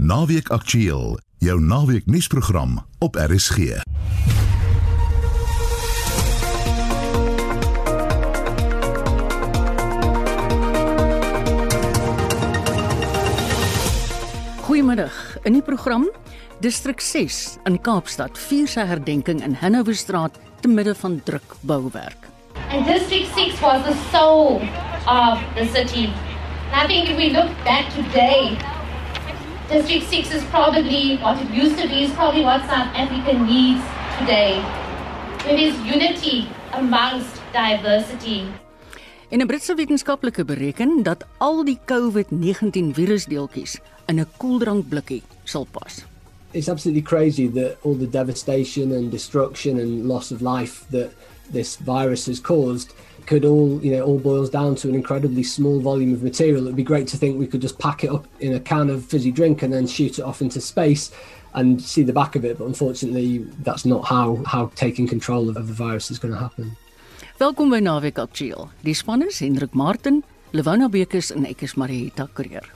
Naweek Aktueel, jou naweek nuusprogram op RSG. Goeiemiddag. In die program Distrik 6 in Kaapstad vier sy herdenking in Hanoverstraat te midde van druk bouwerk. And District 6 was the soul of the city. And I think if we look back today, District 6 is probably what it used to be, is probably what South Africa needs today. It is unity amongst diversity. En 'n Britse wetenskaplike bereken dat al die COVID-19 virusdeeltjies in 'n koeldrankblikkie sal pas. it's absolutely crazy that all the devastation and destruction and loss of life that this virus has caused could all you know all boils down to an incredibly small volume of material it'd be great to think we could just pack it up in a can of fizzy drink and then shoot it off into space and see the back of it but unfortunately that's not how how taking control of, of the virus is going to happen Welkom by Naweek Aktueel. Die span is Hendrik Martin, Lewona Bekes en ek is Marieta Kreer.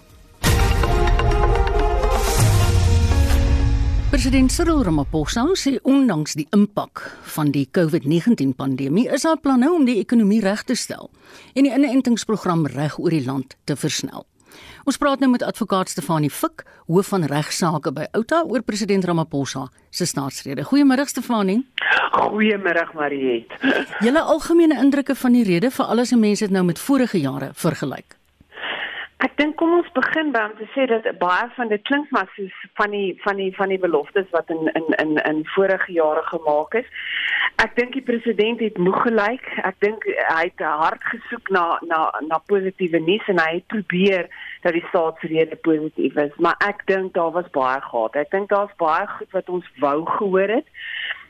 President Cyril Ramaphosa sê ondanks die impak van die COVID-19 pandemie is daar planne om die ekonomie reg te stel en die inentingsprogram reg oor die land te versnel. Ons praat nou met advokaat Stefanie Fik, hoof van regsaake by Outa oor president Ramaphosa se staatsrede. Goeiemôre Stefanie. Goeiemôre Mariet. Julle algemene indrukke van die rede vir alles en mense dit nou met vorige jare vergelyk. Ek dink kom ons begin by om te sê dat baie van dit klink maar soos van die van die van die beloftes wat in in in in vorige jare gemaak is. Ek dink die president het moeg gelyk. Ek dink hy het hard gesoek na na na positiewe nuus en hy het probeer dat die staatsrede positief is, maar ek dink daar was baie gehad. Ek dink daar's baie goed wat ons wou gehoor het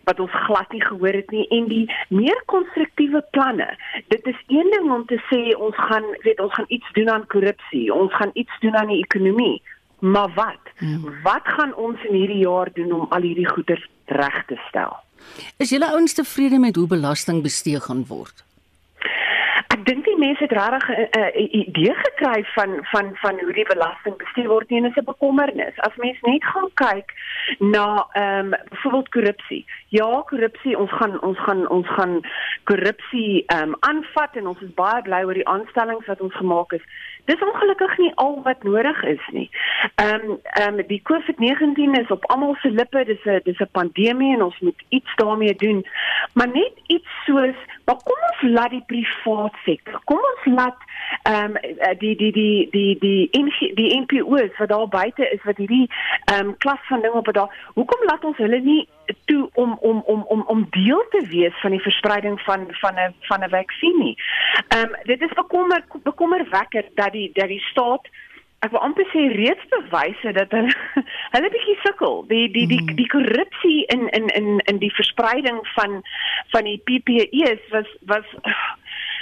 wat ons glad nie gehoor het nie en die meer konstruktiewe planne. Dit is een ding om te sê ons gaan weet ons gaan iets doen aan korrupsie, ons gaan iets doen aan die ekonomie. Maar wat? Hmm. Wat gaan ons in hierdie jaar doen om al hierdie goeder reg te stel? Is julle ouens tevrede met hoe belasting bestee gaan word? Ek dink die mense het regtig 'n idee gekry van van van hoe die belasting bestuur word en is 'n bekommernis. As mens net gaan kyk na ehm um, byvoorbeeld korrupsie. Ja, korrupsie, ons gaan ons gaan ons gaan korrupsie ehm um, aanvat en ons is baie bly oor die aanstellings wat ons gemaak het. Dis ongelukkig nie al wat nodig is nie. Ehm um, ehm um, die COVID-19 is op almal se lippe. Dis 'n dis 'n pandemie en ons moet iets daarmee doen. Maar net iets soos, maar kom ons laat die privaat sektor. Kom ons laat ehm um, die die die die die die, die NPO's wat daar buite is wat hierdie ehm um, klas van dinge op daar. Hoekom laat ons hulle nie toe om om om om om deel te wees van die verspreiding van van 'n van 'n vaksin nie. Ehm um, dit is bekommer bekommerwekkend dat die dat die staat ek wil amper sê reeds bewyse dat hulle hulle bietjie sukkel. Die die die die korrupsie in in in in die verspreiding van van die PPE's was was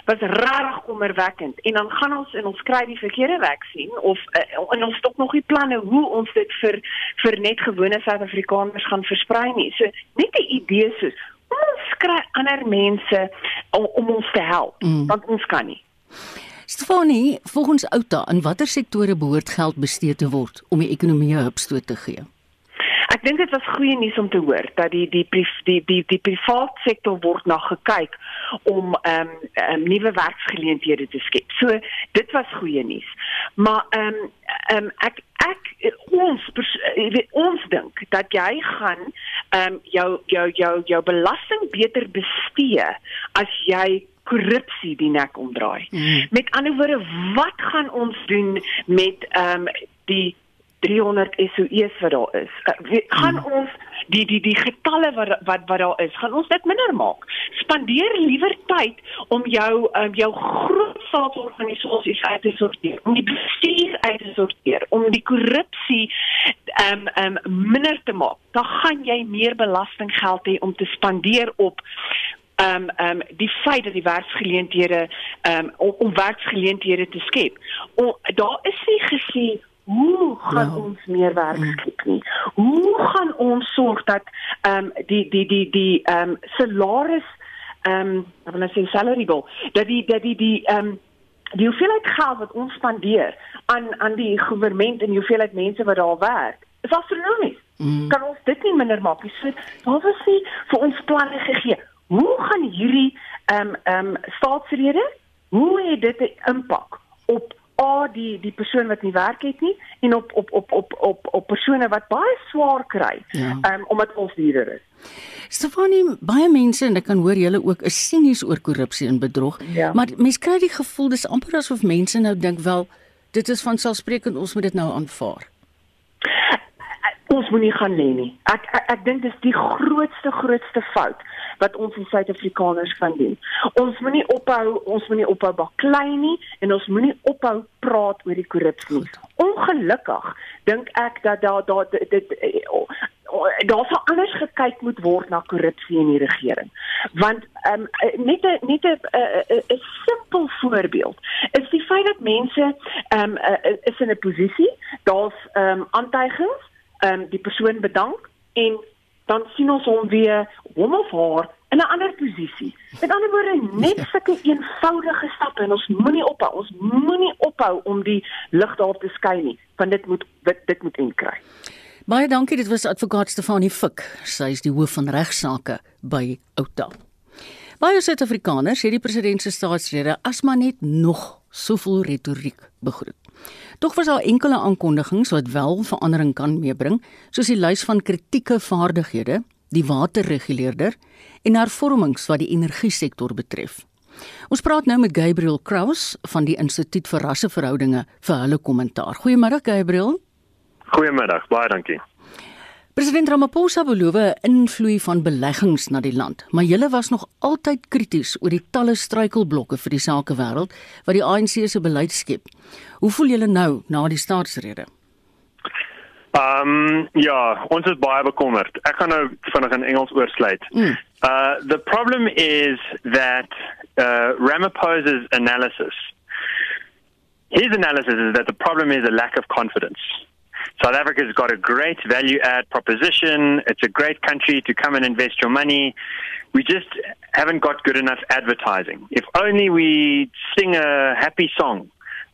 was rarig kommerwekkend en dan gaan ons en ons kry die verkeerde vaksin of uh, en ons het nog nie planne hoe ons dit vir vir net gewone Suid-Afrikaners gaan versprei nie. So net 'n idee soos ons kry ander mense om, om ons te help mm. want ons kan nie. Stefanie, volgens Outa, in watter sektore behoort geld bestee te word om die ekonomie 'n hupstoot te gee? Ek dink dit was goeie nuus om te hoor dat die die die die die, die privaat sektor word na gekyk om ehm um, um, nuwe werksgeleenthede te skep. So dit was goeie nuus. Maar ehm um, ehm um, ek ek ons ons dink dat jy gaan ehm um, jou jou jou jou belasting beter bestee as jy korrupsie die nek omdraai. Mm. Met ander woorde, wat gaan ons doen met ehm um, die 300 SOE's wat daar is? Uh, gaan mm. ons die die die getalle wat wat wat daar is, gaan ons dit minder maak. Spandeer liewer tyd om jou um, jou groot staatsorganisasies uit te sorteer, om die bestuur uit te sorteer, om die korrupsie ehm um, um, minder te maak. Dan gaan jy meer belastinggeld hê om te spandeer op ehm um, ehm um, die feit dat die werksgeleenthede ehm um, om, om werksgeleenthede te skep. O, daar is nie gesê hoe gaan ja. ons meer werk mm. skep nie. Hoe gaan ons sorg dat ehm um, die die die die ehm um, salaris ehm um, wat wil ek sê salary bill dat die dat die die ehm um, die hoeveelheid geld wat ons spandeer aan aan die regering en die hoeveelheid mense wat daar werk is astronomies. Mm. Kan ons dit nie minder maak nie? So, wat was die vir ons planne gegee? Hoe gaan hierdie ehm um, ehm um, staatsrede hoe het dit 'n impak op a die die persoon wat nie werk het nie en op op op op op op persone wat baie swaar kry ja. um, omdat ons hierder is. Stefanie, baie mense en ek kan hoor julle ook is sinies oor korrupsie en bedrog, ja. maar mense kry die gevoel dis amper asof mense nou dink wel dit is van selfsprekend ons moet dit nou aanvaar. Ons moenie gaan lê nie. Ek ek, ek dink dis die grootste grootste fout wat ons in Suid-Afrikaners kan doen. Ons moenie ophou, ons moenie ophou baklei nie en ons moenie ophou praat oor die korrupsie. Ongelukkig dink ek dat daar daar dit daar sou anders gekyk moet word na korrupsie in die regering. Want ehm um, net 'n net 'n 'n simpel voorbeeld is die feit dat mense ehm um, is in 'n posisie, daar's ehm um, aantuigings, ehm um, die persoon bedank en dan sien ons hom weer hom of haar in 'n ander posisie. Met ander woorde, net ja. sulke eenvoudige stappe en ons moenie ophou, ons moenie ophou om die lig daar te skyn nie, want dit moet dit, dit moet inkry. Baie dankie, dit was advokaat Stefanie Fik. Sy is die hoof van regsaake by Outa. Baie Suid-Afrikaners het die president se staatsrede asma net nog soveel retoriek begroet. Tog was daar enkele aankondigings wat wel verandering kan meebring, soos die lys van kritieke vaardighede, die waterreguleerder en hervormings wat die energiesektor betref. Ons praat nou met Gabriel Kraus van die Instituut vir Rasseverhoudinge vir hulle kommentaar. Goeiemôre Gabriel. Goeiemiddag, baie dankie. President Ramaphosa beloof 'n invloei van beleggings na die land, maar julle was nog altyd krities oor die talle struikelblokke vir die sakewêreld wat die ANC se beleid skep. Hoe voel julle nou na die staatsrede? Ehm um, ja, ons is baie bekommerd. Ek gaan nou vinnig in Engels oorsluit. Mm. Uh the problem is that uh Ramaphosa's analysis his analysis is that the problem is a lack of confidence. South Africa's got a great value add proposition. It's a great country to come and invest your money. We just haven't got good enough advertising. If only we sing a happy song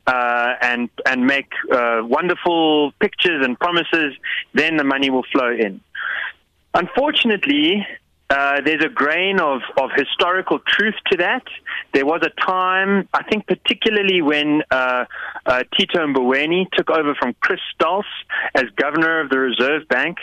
uh, and and make uh, wonderful pictures and promises, then the money will flow in. Unfortunately, uh, there's a grain of, of historical truth to that. There was a time, I think, particularly when uh, uh, Tito Mboweni took over from Chris Stals as governor of the Reserve Bank,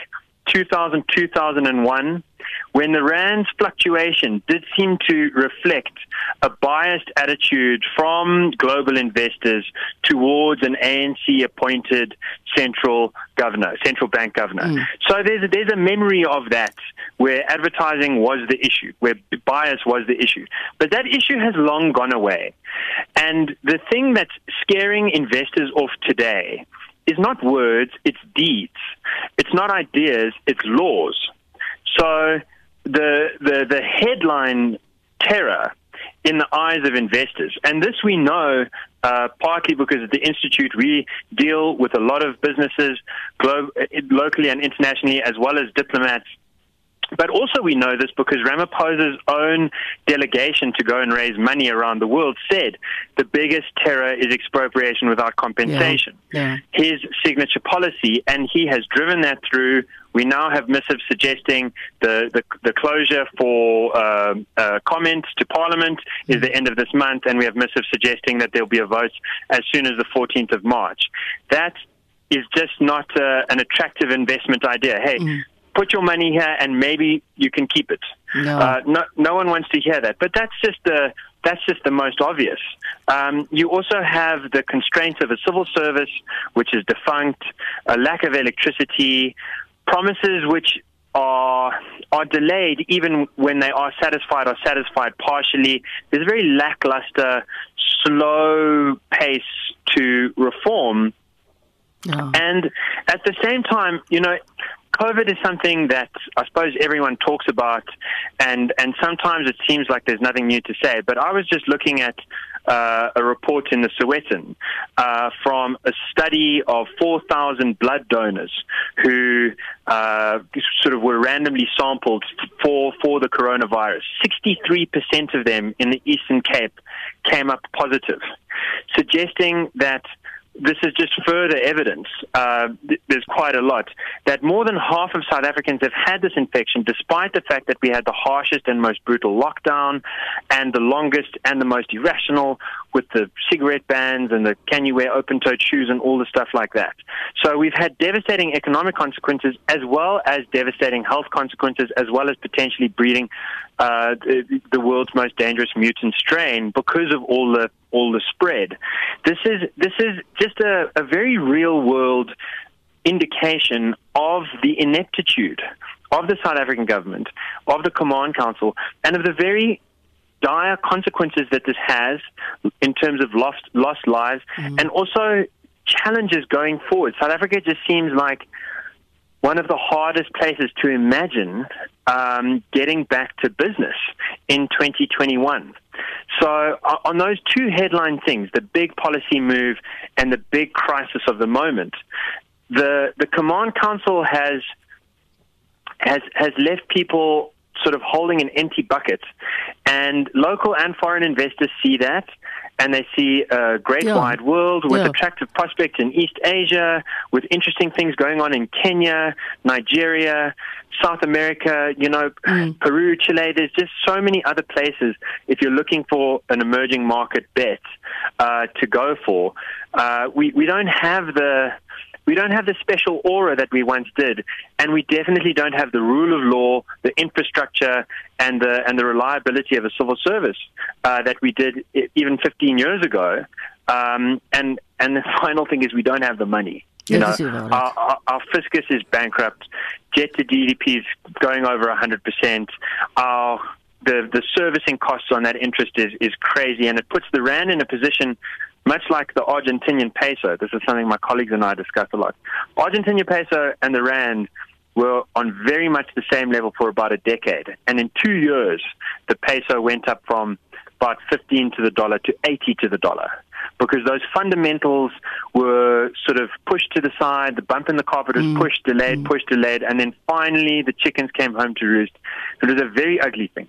2000 2001 when the rand's fluctuation did seem to reflect a biased attitude from global investors towards an ANC appointed central governor, central bank governor. Mm. So there's a, there's a memory of that where advertising was the issue, where bias was the issue. But that issue has long gone away. And the thing that's scaring investors off today is not words, it's deeds. It's not ideas, it's laws. So the the the headline terror in the eyes of investors, and this we know uh, partly because at the institute we deal with a lot of businesses, glo- locally and internationally, as well as diplomats but also, we know this because Ramaphosa's own delegation to go and raise money around the world said the biggest terror is expropriation without compensation. Yeah. Yeah. His signature policy, and he has driven that through. We now have missives suggesting the, the, the closure for uh, uh, comment to Parliament is the end of this month, and we have missives suggesting that there will be a vote as soon as the 14th of March. That is just not uh, an attractive investment idea. Hey, mm put your money here and maybe you can keep it. No. Uh, no, no one wants to hear that, but that's just the that's just the most obvious. Um, you also have the constraints of a civil service, which is defunct, a lack of electricity, promises which are are delayed even when they are satisfied or satisfied partially. There's a very lackluster, slow pace to reform. No. And at the same time, you know, COVID is something that I suppose everyone talks about, and and sometimes it seems like there's nothing new to say. But I was just looking at uh, a report in the Sowetan uh, from a study of 4,000 blood donors who uh, sort of were randomly sampled for for the coronavirus. 63% of them in the Eastern Cape came up positive, suggesting that this is just further evidence, uh, th- there's quite a lot, that more than half of South Africans have had this infection, despite the fact that we had the harshest and most brutal lockdown and the longest and the most irrational with the cigarette bans and the can you wear open toed shoes and all the stuff like that. So we've had devastating economic consequences as well as devastating health consequences, as well as potentially breeding uh, the, the world's most dangerous mutant strain because of all the all the spread. This is this is just a, a very real world indication of the ineptitude of the South African government, of the Command Council, and of the very dire consequences that this has in terms of lost lost lives mm-hmm. and also challenges going forward. South Africa just seems like one of the hardest places to imagine um, getting back to business in 2021. So, on those two headline things, the big policy move and the big crisis of the moment, the the command council has has has left people sort of holding an empty bucket, and local and foreign investors see that and they see a great yeah. wide world with yeah. attractive prospects in East Asia, with interesting things going on in Kenya, Nigeria, South America, you know, mm. Peru, Chile. There's just so many other places if you're looking for an emerging market bet uh, to go for. Uh, we, we don't have the we don't have the special aura that we once did, and we definitely don't have the rule of law, the infrastructure, and the and the reliability of a civil service uh, that we did even 15 years ago. Um, and and the final thing is we don't have the money. You know, our, our, our fiscus is bankrupt. Jet to GDP is going over 100%. Our the the servicing costs on that interest is is crazy, and it puts the rand in a position much like the Argentinian peso. This is something my colleagues and I discuss a lot. Argentinian peso and the rand were on very much the same level for about a decade, and in two years, the peso went up from about 15 to the dollar to 80 to the dollar because those fundamentals were sort of pushed to the side. The bump in the carpet was mm. pushed, delayed, mm. pushed, delayed, and then finally the chickens came home to roost. It was a very ugly thing.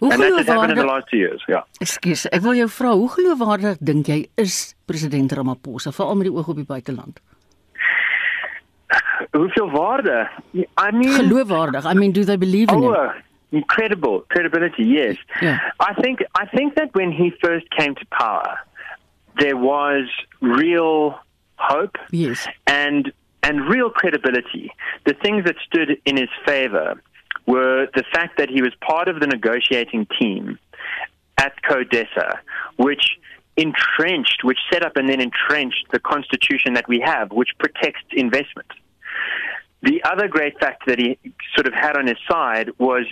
Hoe and that has happened in the last two years, ja. Ekskuus, ek wil jou vra, hoe geloofwaardig dink jy is president Ramaphosa veral met die oog op die buiteland? Hoeveel waarde? I mean geloofwaardig. I mean do they believe in oh, him? Incredible credibility, yes. Yeah. I think I think that when he first came to power, there was real hope. Yes. And and real credibility. The things that stood in his favor were the fact that he was part of the negotiating team at CODESA, which entrenched, which set up and then entrenched the constitution that we have, which protects investment. The other great fact that he sort of had on his side was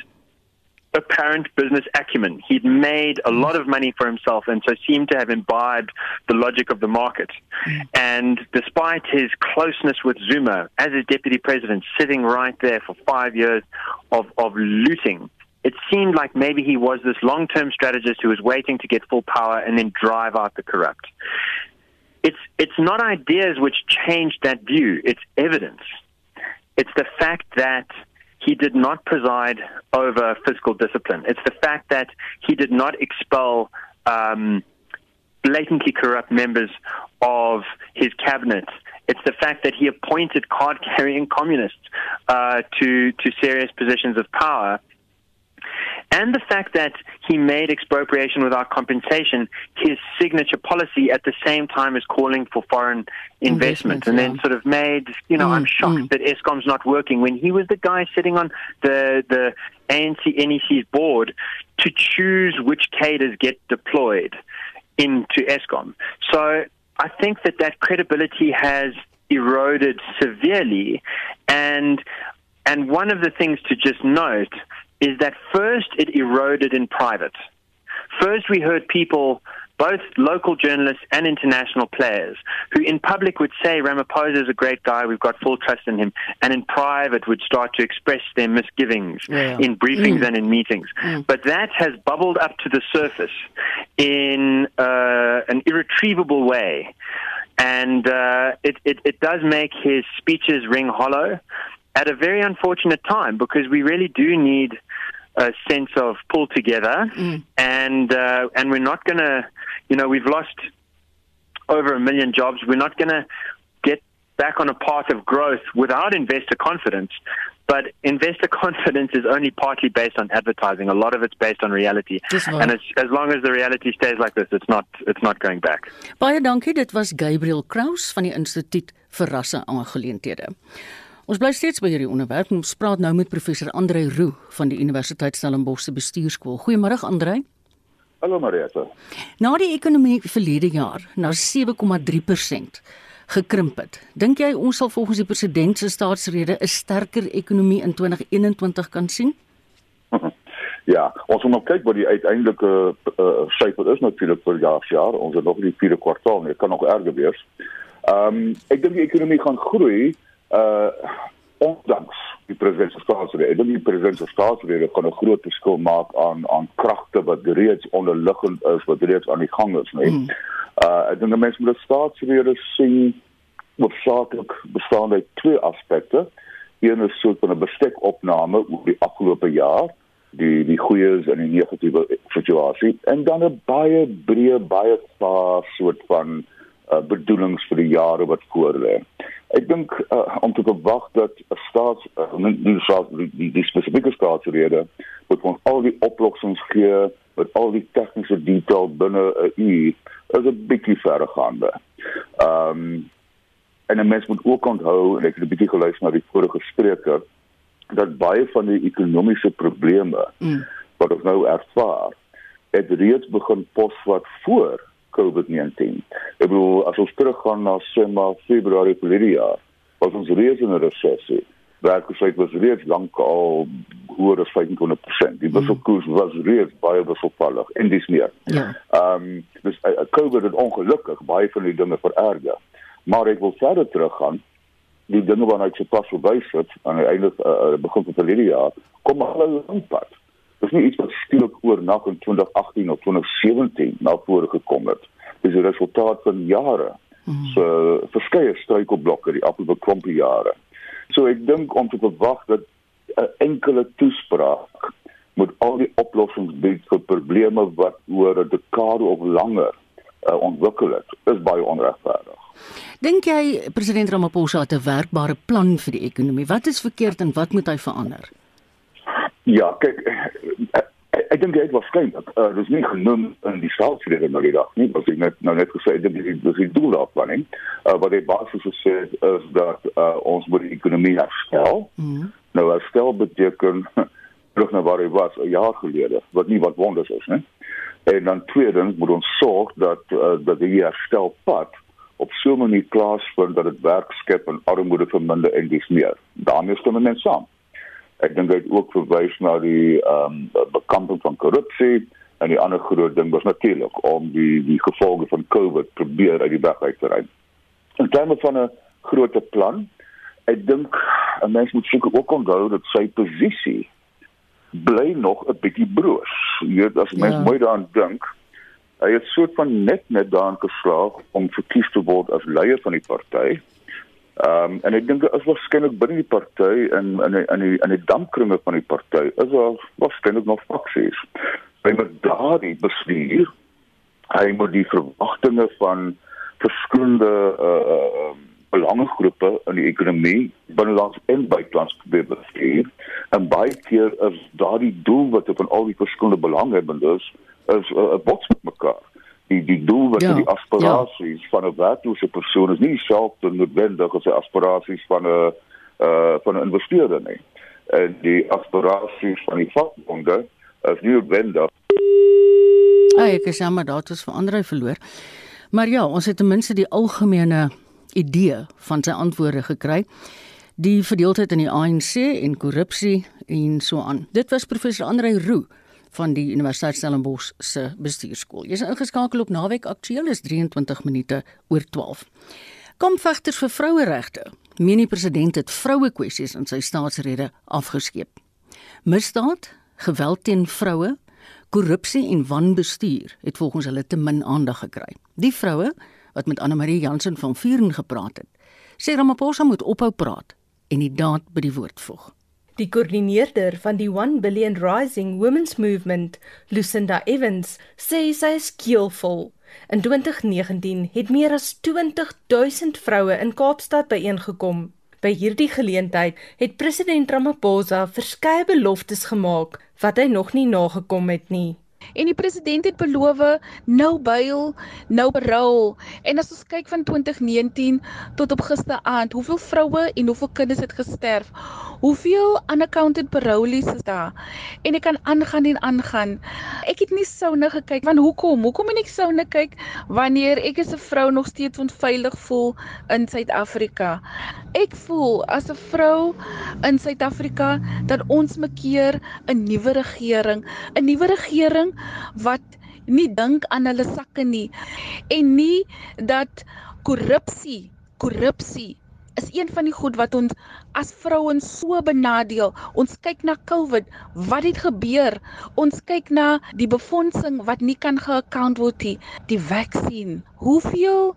apparent business acumen. He'd made a lot of money for himself and so seemed to have imbibed the logic of the market. And despite his closeness with Zuma as his deputy president, sitting right there for five years of, of looting, it seemed like maybe he was this long term strategist who was waiting to get full power and then drive out the corrupt. It's, it's not ideas which changed that view, it's evidence. It's the fact that he did not preside over fiscal discipline. It's the fact that he did not expel um, blatantly corrupt members of his cabinet. It's the fact that he appointed card carrying communists uh, to, to serious positions of power and the fact that he made expropriation without compensation his signature policy at the same time as calling for foreign investment, investment and yeah. then sort of made, you know, mm, I'm shocked mm. that Eskom's not working when he was the guy sitting on the, the ANC NEC's board to choose which cadres get deployed into Eskom. So I think that that credibility has eroded severely and and one of the things to just note is that first it eroded in private. First, we heard people, both local journalists and international players, who in public would say Ramaphosa is a great guy, we've got full trust in him, and in private would start to express their misgivings yeah. in briefings mm. and in meetings. Mm. But that has bubbled up to the surface in uh, an irretrievable way. And uh, it, it, it does make his speeches ring hollow at a very unfortunate time because we really do need a sense of pull together, mm. and uh, and we're not going to, you know, we've lost over a million jobs. We're not going to get back on a path of growth without investor confidence. But investor confidence is only partly based on advertising. A lot of it's based on reality. And as, as long as the reality stays like this, it's not it's not going back. Baie dankie. Dit was Gabriel Kraus van die Instituut vir Rasse Aangeleenthede. Ons bly steeds by hierdie onderwerp. Ons praat nou met professor Andre Roo van die Universiteit Stellenbosch se bestuurskool. Goeiemôre Andre. Hallo Marieta. Na die ekonomie verlede jaar na 7,3% gekrimp het. Dink jy ons sal volgens die president se staatsrede 'n sterker ekonomie in 2021 kan sien? Ja, ons moet kyk wat die uiteindelike uh, syfer is natuurlik vir jaar jaar. Ons het nog nie die vierde kwartaal nie, kan nog erger wees. Ehm um, ek dink die ekonomie gaan groei uh ondanks die president se staatsrede. Die president se staatsrede kan 'n groot verskil maak aan aan kragte wat reeds onderliggend is, wat reeds aan die gang is, nee. Mm. Uh ek dink mense moet die staatsrede sien hoofsaaklik bestaan uit twee aspekte. Een is soort van 'n bestekopname oor die afgelope jaar, die die goeies en die negatiewe situasie en dan 'n baie breë, baie vaar soort van uh, bedoelings vir die jare wat voorlê. Ek dink uh, om te verwag dat 'n staats uh, die, die, die, die spesifieke staatsrede moet van al die oplossings gee met al die tegniese detail binne 'n uur is 'n bietjie verregaande. Ehm um, en 'n mens moet ook onthou en ek het 'n bietjie geluister na die vorige spreker dat baie van die ekonomiese probleme mm. wat ons nou ervaar het reeds begin posvat voor COVID-19. Ek bedoel as ons teruggaan na sê maar Februarie verlede jaar, was ons reeds in 'n resessie werkloosheid was reeds lank al hoër as 25%. Die wisselkoers was reeds baie wisselvallig en dis meer. Ja. Ehm um, dus uh, COVID het ongelukkig baie van die dinge vererger. Maar ek wil verder teruggaan. Die dinge waarna ek sopas verwys het aan die einde uh, begin van verlede jaar, kom al 'n lang pad. Dis nie iets wat skielik oornag in 2018 of 2017 na vore gekom het. Dis 'n resultaat van jare. Mm. So verskeie struikelblokke die afgelope klompie jare. So ek dink om te verwag dat 'n enkele toespraak moet al die oplossings bied vir probleme wat oor 'n dekade of langer uh, ontwikkel het, is baie onregverdig. Dink jy president Ramaphosa het 'n werkbare plan vir die ekonomie? Wat is verkeerd en wat moet hy verander? Ja, kyk ek dink dit waarskynlik uh, dis nie genoem in die staatsrede nou die dag nie wat ek net nou net gesê dit is die doel daarvan nie uh, wat die basis gesê het is dat uh, ons moet die ekonomie herstel. Mm. nou herstel beteken terug na waar hy was 'n jaar gelede wat nie wat wonders is nie en dan tweedens moet ons sorg dat uh, dat die herstelpad op so 'n manier plaasvind dat dit werk skep en armoede verminder en dis meer. Daarmee stem mense saam Ek dink hy het ook verwys na die ehm um, bekamping van korrupsie en die ander groot ding was natuurlik om die die gevolge van COVID probeer uit die weg uit te ry. In terme van 'n groter plan, ek dink 'n mens moet seker ook onthou dat sy posisie bly nog 'n bietjie broos. Jy weet as mens ja. mooi daaraan dink, hy het soort van net net daarin geslaag om verkies te word as leier van die party Ehm um, en ek dink as waarskynlik binne die party en in in die in die dampkringe van die party is daar waarskynlik nog faksies. Hy moet daardie bestuur. Hy moet die verwagtinge van verskillende uh uh belangegroepe in die ekonomie binnelands en buitelands probeer bestuur. En baie keer is daardie doel wat op al die verskillende belanghebbendes is 'n uh, bots met mekaar die die doel wat ja, die aspirasies ja. van 'n werklose persoon is nie dieselfde noodwendig as die aspirasies van 'n uh van 'n investeerder nie. En die aspirasies van die vakbonde is nie noodwendig. Ag ek sê maar dat is verander hy verloor. Maar ja, ons het ten minste die algemene idee van sy antwoorde gekry. Die verdeeldheid in die ANC en korrupsie en so aan. Dit was professor Andre Roo van die Universiteit Stellenbosch se bestuurskool. Jy's ingeskakel op Naweek Aktueel is 23 minute oor 12. Kampvegters vir vroueregte. Meen die president het vroue kwessies in sy staatsrede afgeskeep. Misdaad, geweld teen vroue, korrupsie en wanbestuur het volgens hulle te min aandag gekry. Die vroue wat met Anne Marie Jansen van Vuren gepraat het, sê Ramaphosa moet ophou praat en die daad by die woord voeg. Die koördineerder van die 1 Billion Rising Women's Movement, Lucinda Evans, sê sy is keelvol. In 2019 het meer as 20000 vroue in Kaapstad byeengekom. By hierdie geleentheid het president Ramaphosa verskeie beloftes gemaak wat hy nog nie nagekom het nie. En die president het beloof nou byl, nou berou. En as ons kyk van 2019 tot op gisteraand, hoeveel vroue en hoeveel kinders het gesterf? Hoeveel unaccounted parolees is daar? En ek kan aangaan en aangaan. Ek het nie soune gekyk want hoekom? Hoekom moet ek soune kyk wanneer ek as 'n vrou nog steeds onveilig voel in Suid-Afrika? Ek voel as 'n vrou in Suid-Afrika dat ons mekeer 'n nuwe regering, 'n nuwe regering wat nie dink aan hulle sakke nie en nie dat korrupsie, korrupsie is een van die goed wat ons as vrouens so benadeel. Ons kyk na COVID, wat het gebeur? Ons kyk na die befondsing wat nie kan ge-account word nie, die vaksin. Hoeveel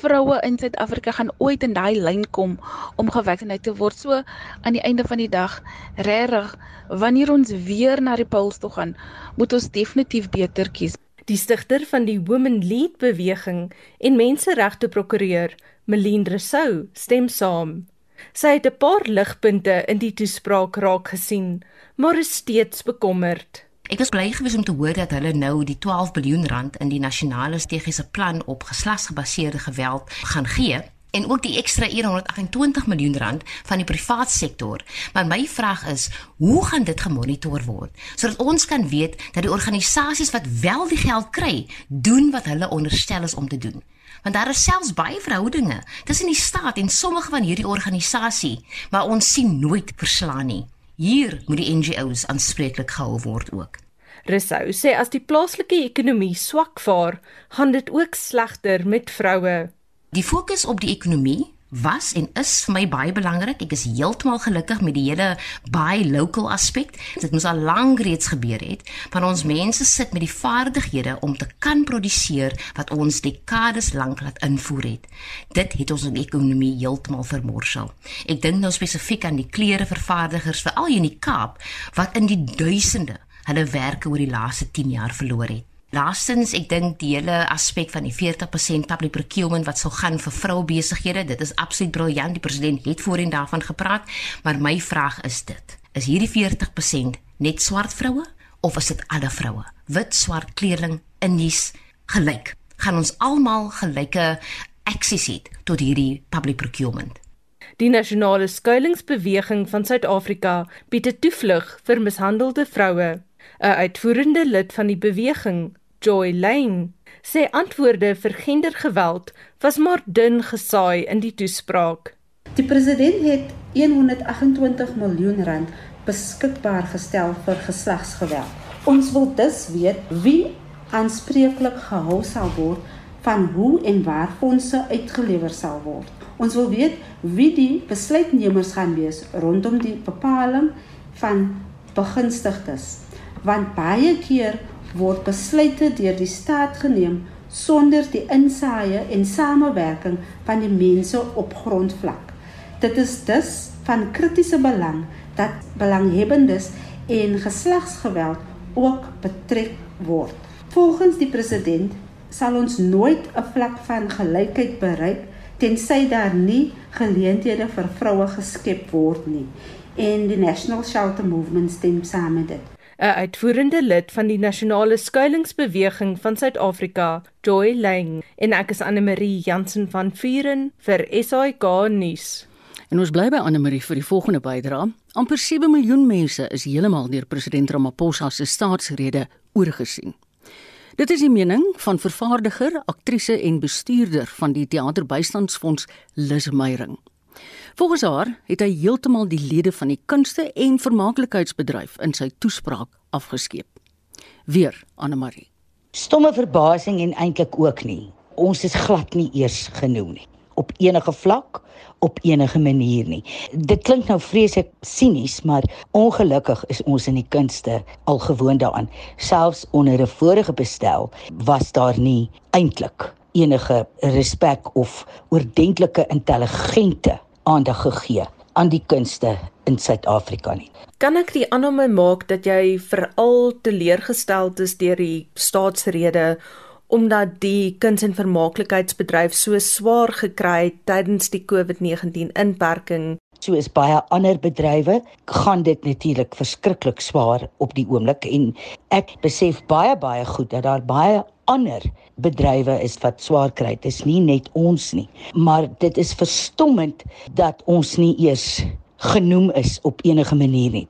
vroue in Suid-Afrika gaan ooit in daai lyn kom om gevaksineer te word? So aan die einde van die dag, regtig, wanneer ons weer na die polls toe gaan, moet ons definitief beter kies. Die stigter van die Women Lead beweging en menseregte prokureur, Melien Resou, stem saam. Sy het 'n paar ligpunte in die toespraak raak gesien, maar is steeds bekommerd. Ek was bly gewees om te hoor dat hulle nou die 12 miljard rand in die nasionale strategiese plan op geslagsgebaseerde geweld gaan gee en ook die ekstra 128 miljoen rand van die privaat sektor. Maar my vraag is, hoe gaan dit gemonitor word sodat ons kan weet dat die organisasies wat wel die geld kry, doen wat hulle onderstel is om te doen? Want daar is selfs baie verhoudinge tussen die staat en sommige van hierdie organisasie, maar ons sien nooit verslaan nie. Hier moet die NGO's aanspreeklik gehou word ook. Resou sê as die plaaslike ekonomie swak vaar, gaan dit ook slegter met vroue. Die fokus op die ekonomie was en is vir my baie belangrik. Ek is heeltemal gelukkig met die hele buy local aspek. Dit moes al lank reeds gebeur het, want ons mense sit met die vaardighede om te kan produseer wat ons dekades lank laat invoer het. Dit het ons ekonomie heeltemal vermorsel. Ek dink nou spesifiek aan die klerevervaardigers veral in die Kaap wat in die duisende hulle werke oor die laaste 10 jaar verloor het. Laastens, ek dink die hele aspek van die 40% public procurement wat sou gaan vir vroubesighede, dit is absoluut briljant. Die president het voorheen daarvan gepraat, maar my vraag is dit: Is hierdie 40% net swart vroue of is dit alle vroue? Wit, swart, kleerling, indies, gelyk. Gaan ons almal gelyke access hê tot hierdie public procurement? Die nasionale skuilingsbeweging van Suid-Afrika bied 'n toevlug vir mishandelde vroue. 'n Uitvoerende lid van die beweging, Joy Lane sê antwoorde vir gendergeweld was maar dun gesaai in die toespraak. Die president het 128 miljoen rand beskikbaar gestel vir geslagsgeweld. Ons wil dus weet wie aanspreeklik gehou sal word van hoe en waar fondse uitgelewer sal word. Ons wil weet wie die besluitnemers gaan wees rondom die bepaling van begunstigdes. Want baie keer word besluite deur die staat geneem sonder die insaaie en samewerking van die mense op grondvlak. Dit is dus van kritiese belang dat belanghebbendes en geslagsgeweld ook betrek word. Volgens die president sal ons nooit 'n vlak van gelykheid bereik tensy daar nie geleenthede vir vroue geskep word nie. En die National Shelter Movement stem saam met dit. 'n uitvoerende lid van die nasionale skuilingsbeweging van Suid-Afrika, Joy Lang, en ek is Anne Marie Jansen van Vuren vir SAK nuus. En ons bly by Anne Marie vir die volgende bydrae. amper 7 miljoen mense is heeltemal deur president Ramaphosa se staatsrede oorgesien. Dit is die mening van vervaardiger, aktrise en bestuurder van die Teaterbystandsfonds Lis Meyering. Volgens haar het hy heeltemal die lede van die kunste en vermaaklikheidsbedryf in sy toespraak afgeskeep. Weer Anne Marie. Stomme verbasing en eintlik ook nie. Ons is glad nie eers genoem nie op enige vlak op enige manier nie. Dit klink nou vreeslik sinies, maar ongelukkig is ons in die kunste al gewoond daaraan. Selfs onder 'n vorige bestel was daar nie eintlik enige respek of oordentlike intelligente aandag gegee aan die kunste in Suid-Afrika nie. Kan ek die aanname maak dat jy veral teleurgestel is deur die staatsrede omdat die kuns- en vermaaklikheidsbedryf so swaar gekry het tydens die COVID-19 inperking soos baie ander bedrywe gaan dit natuurlik verskriklik swaar op die oomblik en ek besef baie baie goed dat daar baie ander bedrywe is wat swaar kry. Dit is nie net ons nie, maar dit is verstommend dat ons nie eers genoem is op enige manier nie.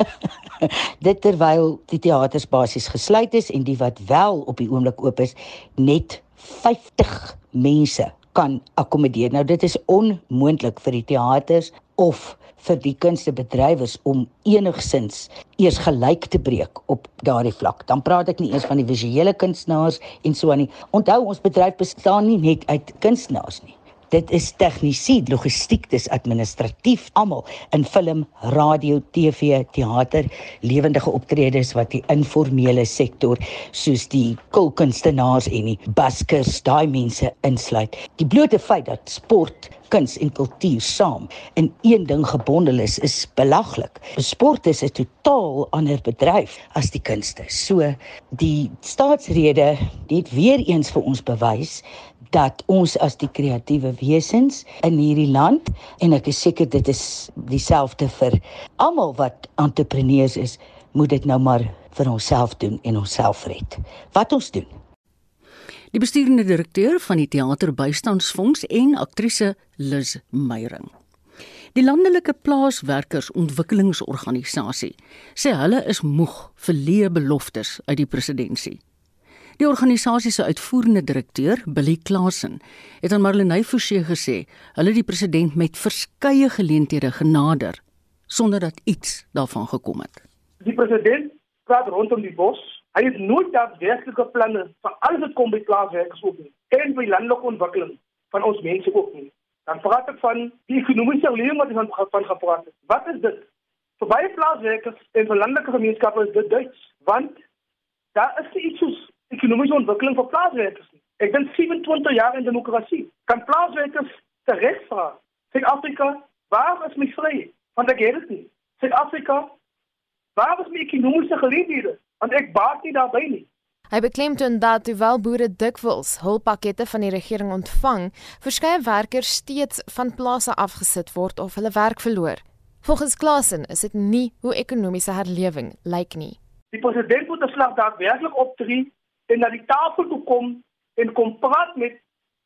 dit terwyl die teaters basies gesluit is en die wat wel op die oomblik oop is, net 50 mense kan akkommodeer. Nou dit is onmoontlik vir die teaters of vir die kunstebedrywers om enigsins eers gelyk te breek op daardie vlak. Dan praat ek nie eers van die visuele kunstenaars en so aan nie. Onthou ons bedryf bestaan nie net uit kunstenaars nie. Dit is tegnisië, logistiek, dis administratief, almal in film, radio, TV, teater, lewendige optredes wat die informele sektor soos die kulkunstenaars en die baskers, daai mense insluit. Die blote feit dat sport kuns en kultuur saam in een ding gebondel is, is belaglik. Sport is 'n totaal ander bedryf as die kunste. So die staatsrede het weer eens vir ons bewys dat ons as die kreatiewe wesens in hierdie land en ek is seker dit is dieselfde vir almal wat entrepreneurs is, moet dit nou maar vir onsself doen en onsself red. Wat ons doen. Die besturende direkteur van die Teaterbystandsfonds en aktrise Liz Meyering. Die landelike plaaswerkersontwikkelingsorganisasie sê hulle is moeg vir leë beloftes uit die presidentskap. Die organisasie se uitvoerende direkteur, Billy Klasen, het aan Marlenae Forsie gesê, hulle die president met verskeie geleenthede genader sonder dat iets daarvan gekom het. Die president praat rondom die bos. Hy het nooit daadwerklike planne vir alles wat kom by plaaswerkers op nie. En by landelike ontwikkeling van ons mense ook nie. Dan praat ek van die ekonomiese lewe wat ons van gepraat het. Wat is dit? Vir baie plaaswerkers en vir landelike gemeenskappe is dit Duits, want daar is iets soos ekonomiese ontwikkeling vir plaaswerkers nie. Ek dink 27 jaar in demokrasie kan plaaswerkers terecht vra. Suid-Afrika, waar is my vryheid? Want ek het dit nie. Suid-Afrika, waar is my ekonomiese geleenthede? Want ek baat nie daarbey nie. Hy beklemtoon dat hoewel boere dikwels hulppakkette van die regering ontvang, verskeie werkers steeds van plase afgesit word of hulle werk verloor. Volgens Klasen is dit nie hoe ekonomiese herlewing lyk nie. Die president moet 'n slag daadwerklik optree en na die tafel toe kom en kom praat met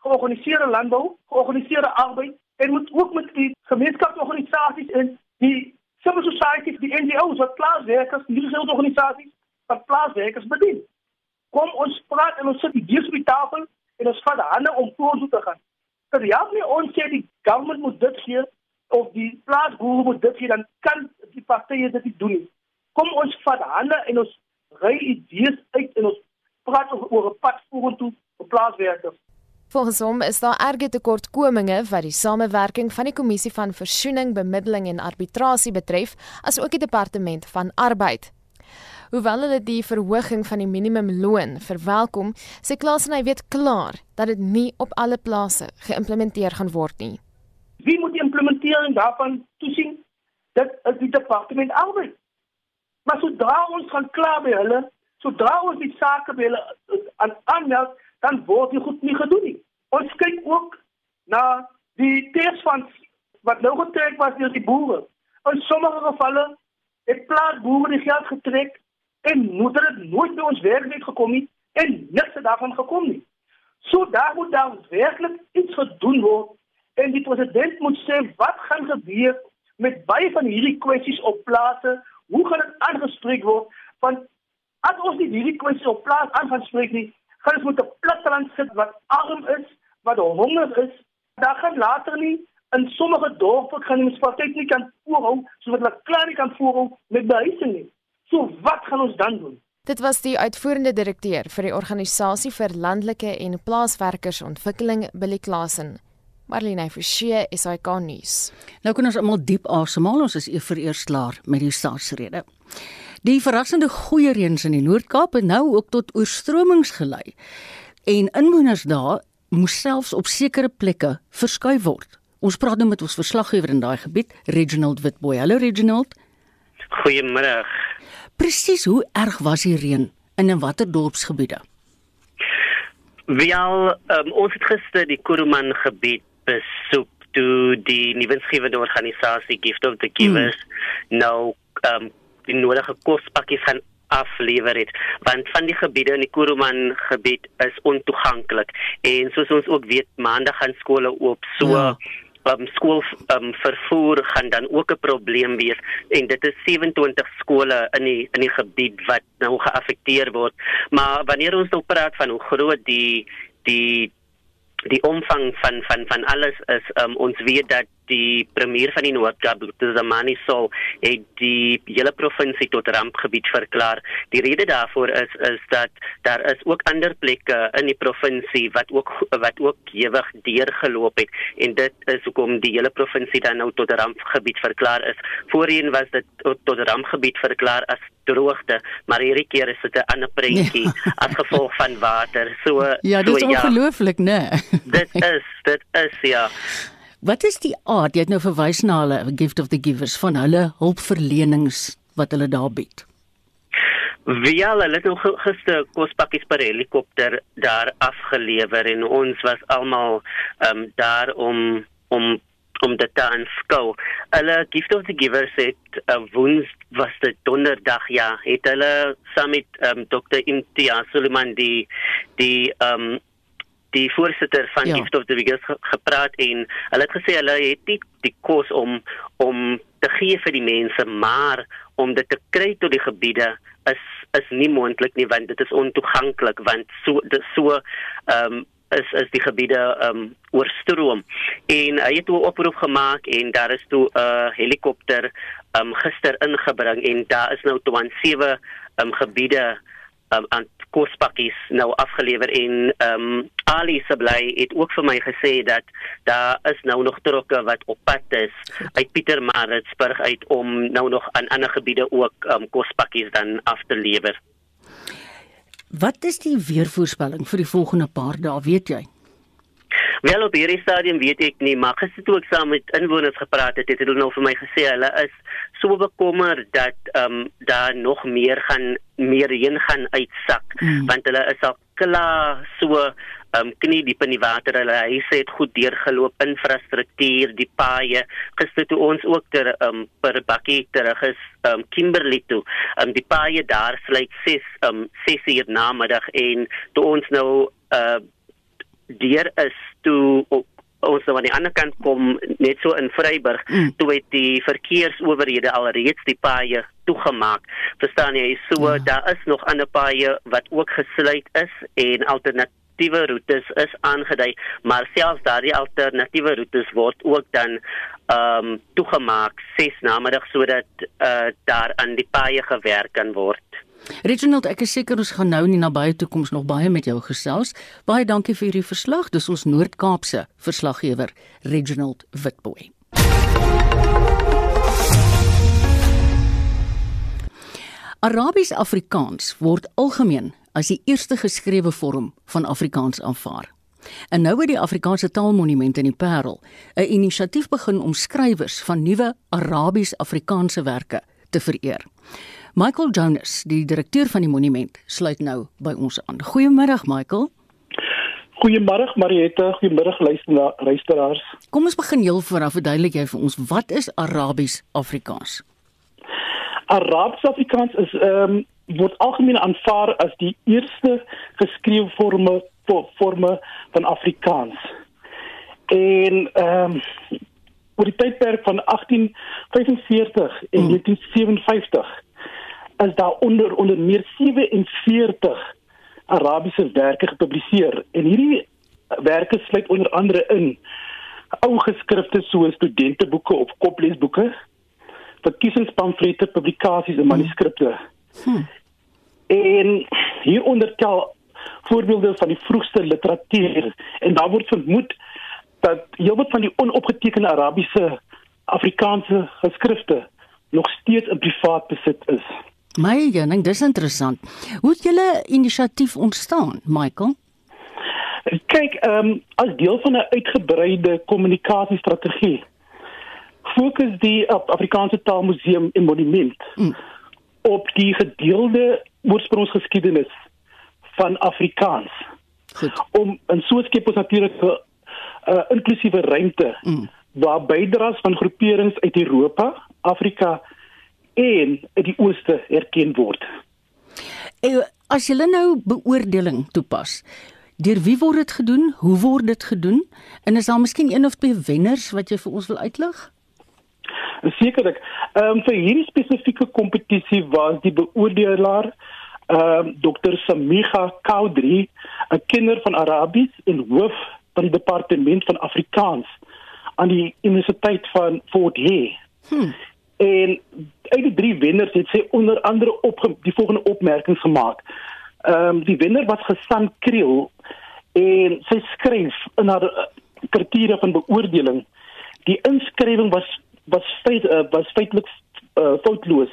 georganiseerde landbou, georganiseerde arbeid en moet ook met die gemeenskapsorganisasies en die civil society, die NGO's wat plaaswerkers, die geselde organisasies wat plaaswerkers bedien. Kom ons praat en ons sit die dies op die tafel en ons vat hande om vorentoe te gaan. Vir ja nie ons sê die government moet dit gee of die plaasboere moet dit gee dan kan die partye dit doen. Kom ons vat hande en ons ry idees uit en ons praat oor 'n pad vorentoe vir plaaswerkers. Volgens hom is daar erge tekortkominge wat die samewerking van die kommissie van versoening, bemiddeling en arbitrasie betref, asook die departement van arbeid. Hoewel hulle die verhoging van die minimumloon verwelkom, sê Klaas en hy weet klaar dat dit nie op alle plase geïmplementeer gaan word nie. Wie moet die implementering daarvan toesien? Dit is die departement arbeid. Maar sodra ons gaan klaar by hulle, sodra ons die sake wil eh, aan aanmeld, dan word dit goed nie gedoen nie. Ons kyk ook na die teersfonds wat nou getrek was deur die boere. In sommige gevalle het plaasboere die geld getrek en moet dit nooit by ons werklik gekom nie en niks daarvan gekom nie. So daar moet dan werklik iets gedoen word en die president moet sê wat gaan gebeur met baie van hierdie kwessies op plase, hoe gaan dit aangespreek word want As ons nie hierdie kwessie op plaas aan gaan spreek nie, gaan ons met 'n platteland sit wat arm is, wat honger is. Daar gaan later nie in sommige dorpe gaan die munisipaliteit nie kan voorhou soos wat hulle klaar nie kan voorhou met behuising nie. So wat gaan ons dan doen? Dit was die uitvoerende direkteur vir die organisasie vir landelike en plaaswerkersontwikkeling Billy Klasen. Marlene Forsie is hy kan nuus. Nou kan ons almal diep asemhaal. Ons is eers vereers klaar met die staatsrede. Die verrassende goeie reëns in die Noord-Kaap het nou ook tot oorstromings gelei. En inwoners daar moes selfs op sekere plekke verskuif word Ons praat nou met ons verslaggewer in daai gebied, Reginald Witboy. Hallo Reginald. Goeiemôre. Presies hoe erg was die reën in en watter dorpsgebiede? Wel, um, ons het gister die Kuruman gebied besoek toe die nuwensgewende organisasie Gift of the Givers mm. nou um, die nodige kospakkies gaan aflewer het want van die gebiede in die Kuruman gebied is ontoeganklik en soos ons ook weet maandag gaan skole oop so ja. um, skool um, vervoer gaan dan ook 'n probleem wees. En dit is 27 skole in die in die gebied wat nou geaffekteer word. Maar wanneer ons nou praat van hoe groot die die die omvang van van van alles is um, ons weet dat die premier van die Noord-Kaap, Tsamani Sol, het die hele provinsie tot rampgebied verklaar. Die rede daarvoor is is dat daar is ook ander plekke in die provinsie wat ook wat ook ewig deurgeloop het en dit is hoekom die hele provinsie dan nou tot rampgebied verklaar is. Voorheen was dit tot rampgebied verklaar as droogte, maar hierdie keer is dit 'n ander prentjie ja. as gevolg van water. So Ja, dit is so, ongelooflik, ja. né? Nee. dit is, dit is ja. Wat is die aard? Jy het nou verwys na hulle Gift of the Givers van hulle hulpverlenings wat hulle daar bied. Via hulle het nog gister kospakkies per helikopter daar afgelewer en ons was almal um, daar om om om dit te aanskou. Hulle Gift of the Givers het uh, woens was dit donderdag ja, het hulle saam met um, Dr. Imtiaz Suleiman die die um, die voorsitter van ja. Gift of the Biggest gepraat en hulle het gesê hulle het nie die kos om om te gee vir die mense maar om dit te kry tot die gebiede is is nie moontlik nie want dit is ontoeganklik want so dit so ehm um, is is die gebiede ehm um, oorstroom en hy het 'n oproep gemaak en daar is toe 'n uh, helikopter ehm um, gister ingebring en daar is nou toe aan sewe ehm um, gebiede um, aan kospakkies nou afgelewer en ehm um, Ali Sablay het ook vir my gesê dat daar is nou nog trokke wat op pad is uit Pietermaritzburg uit om nou nog aan ander gebiede ook ehm um, kospakkies dan af te lewer. Wat is die weervoorspelling vir die volgende paar dae, weet jy? Wel op hierdie stadium weet ek nie, maar gister toe ek saam met inwoners gepraat het, het hulle nou vir my gesê hulle is so bekommerd dat ehm um, daar nog meer gaan meer reën gaan uitsak mm. want hulle is al klaar so ehm um, knie diep in die water. Hulle huise het goed deurgeloop, infrastruktuur, die paaie. Gister toe ons ook ter ehm um, per bakkie terug is ehm um, Kimberley toe. Ehm um, die paaie daar sluit 6 ehm um, 6 uur namiddag en toe ons nou uh deur is toe op ons nou aan die ander kant kom net so in Vryburg mm. toe het die verkeersowerhede alreeds die paaie toegemaak. Verstaan jy? So ja. daar is nog ander paaie wat ook gesluit is en alternatiewe roetes is aangedui, maar selfs daardie alternatiewe roetes word ook dan ehm um, toegemaak 6 namiddag sodat uh, daar aan die paaie gewerk kan word. Reginald, ek is seker ons gaan nou in die nabye toekoms nog baie met jou gesels. Baie dankie vir hierdie verslag. Dis ons Noord-Kaapse verslaggewer, Reginald Witboy. Arabies Afrikaans word algemeen as die eerste geskrewe vorm van Afrikaans aanvaar. En nou het die Afrikaanse Taalmonument in die Parel 'n inisiatief begin om skrywers van nuwe Arabies Afrikaanse werke te vereer. Michael Jonas, die direkteur van die monument, sluit nou by ons aan. Goeiemôre, Michael. Goeiemôre, Mariette. Goeiemôre luisteraars. Kom ons begin heel vooraf verduidelik jy vir ons wat is Arabies Afrikaans? Arabies Afrikaans is ehm um, word algemeen aanvaar as die eerste geskrewe vorme vorme van Afrikaans. En ehm um, oor die tydperk van 1845 en hmm. 1957 is daar onder onder meer 47 Arabiese werke gepubliseer en hierdie werke sluit onder andere in ou geskrifte soos studenteboeke of koplesboeke, verkiesingspamflette, publikasies en manuskripte. Hmm. En hieronder tel voorbeelde van die vroegste literatuur en daar word vermoed dat heelwat van die onopgetekende Arabiese Afrikaanse geskrifte nog steeds in privaat besit is. My jening, dis interessant. Hoe het julle inisiatief ontstaan, Michael? Kyk, ehm um, as deel van 'n uitgebreide kommunikasiestrategie fokus die Afrikaanse Taalmuseum en Monument mm. op die gedeelde oorsprongsgeskiedenis van Afrikaans. Goed. Om en so skep ons natuurlik 'n uh, inklusiewe ruimte mm. waar bydraes van groeperings uit Europa, Afrika en uit die ooste erken word. En as jy nou beoordeling toepas, deur wie word dit gedoen? Hoe word dit gedoen? En is daar miskien een of twee wenners wat jy vir ons wil uitlig? Sekerlik. Ehm um, vir hierdie spesifieke kompetisie was die beoordelaar ehm um, Dr. Samiga Kaudri, 'n kenner van Arabies en hoof van die departement van Afrikaans aan die Universiteit van Fort Hare. Hmm. En uit die drie wenners het sy onder andere op die volgende opmerkings gemaak. Ehm um, die wenner was Gesan Kriel en sy skryf in haar uh, kriteria van beoordeling die inskrywing was was feit uh, was feitelik uh, foutloos.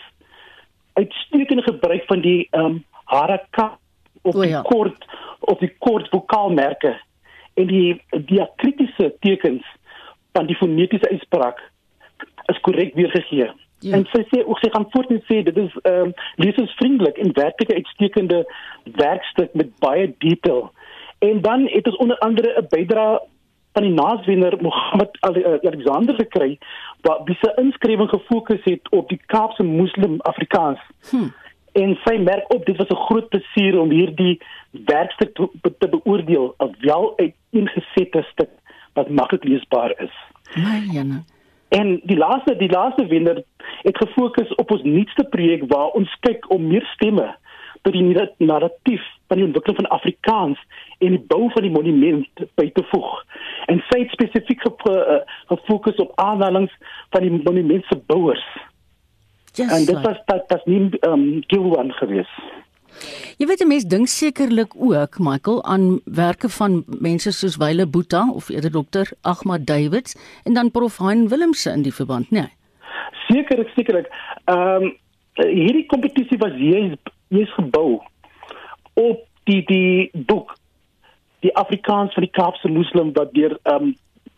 Uitstekende gebruik van die ehm um, haraka of die ja. kort of die kort vokaalmerke en die diakritiese tekens van die fonetiese uitspraak is korrek weergegee. Ja. En sy sê ook sy gaan voort en sê dit is ehm um, lesersvriendelik en werklik 'n uitstekende werkstuk met baie detail. En dan het ons onder andere 'n bydrae van die naaswenner Mohammed eh, Alexander gekry wat wie se inskrywing gefokus het op die Kaapse Moslem Afrikaans. Hm. En sy merk op dit was 'n groot plesier om hierdie werkstuk te, te beoordeel, 'n wel uiteengesette stuk wat maklik leesbaar is. My jene. En die laaste die laaste wenner het gefokus op ons nuutste projek waar ons kyk om meer stemme tot die narratief van die ontwikkeling van Afrikaans en die bou van die monument by te voeg. En sy het spesifiek eh, gefokus op aanhalings van die monument se bouers. Just en dit was dat dat nie ehm um, Gilwan gewees. Jy weet 'n mens dink sekerlik ook Michael aan werke van mense soos Wile Boeta of eerder dokter Ahmad Davids en dan prof Hein Willemse in die verband, nee. Sekerlik, sekerlik. Ehm um, hierdie kompetisie was hier is gebou op die die boek die Afrikaans van die Kaapse Moslem wat deur ehm um,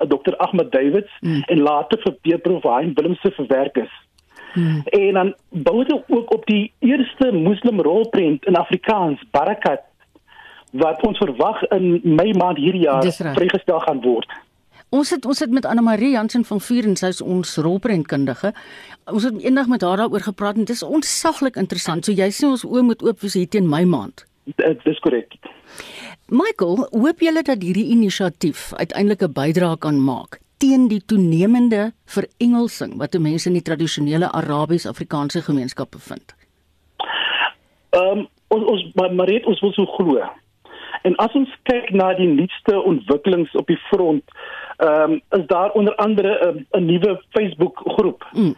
Dr Ahmed Davids mm. en later vir Pierre Provine Willemse verwerk is. Mm. En dan bou dit ook op die eerste Moslem rolprent in Afrikaans Barakat wat ons verwag in Mei maand hierdie jaar vrygestel gaan word. Ons het ons het met Anna Marie Jansen van Vuur en sy is ons rolprentkundige. Ons het eendag met haar daaroor gepraat en dit is ontsaglik interessant. So jy sê ons oë moet oop wees hier teen my maand. Dit is korrek. Michael, hoop julle dat hierdie inisiatief uiteindelik 'n bydrae kan maak teen die toenemende verengelsing wat mense in die tradisionele Arabies-Afrikaanse gemeenskappe vind? Ehm um, ons ons maar, het, ons wil so glo. En as ons kyk na die nuutste ontwikkelings op die front, ehm um, is daar onder andere 'n um, nuwe Facebook groep. Mm.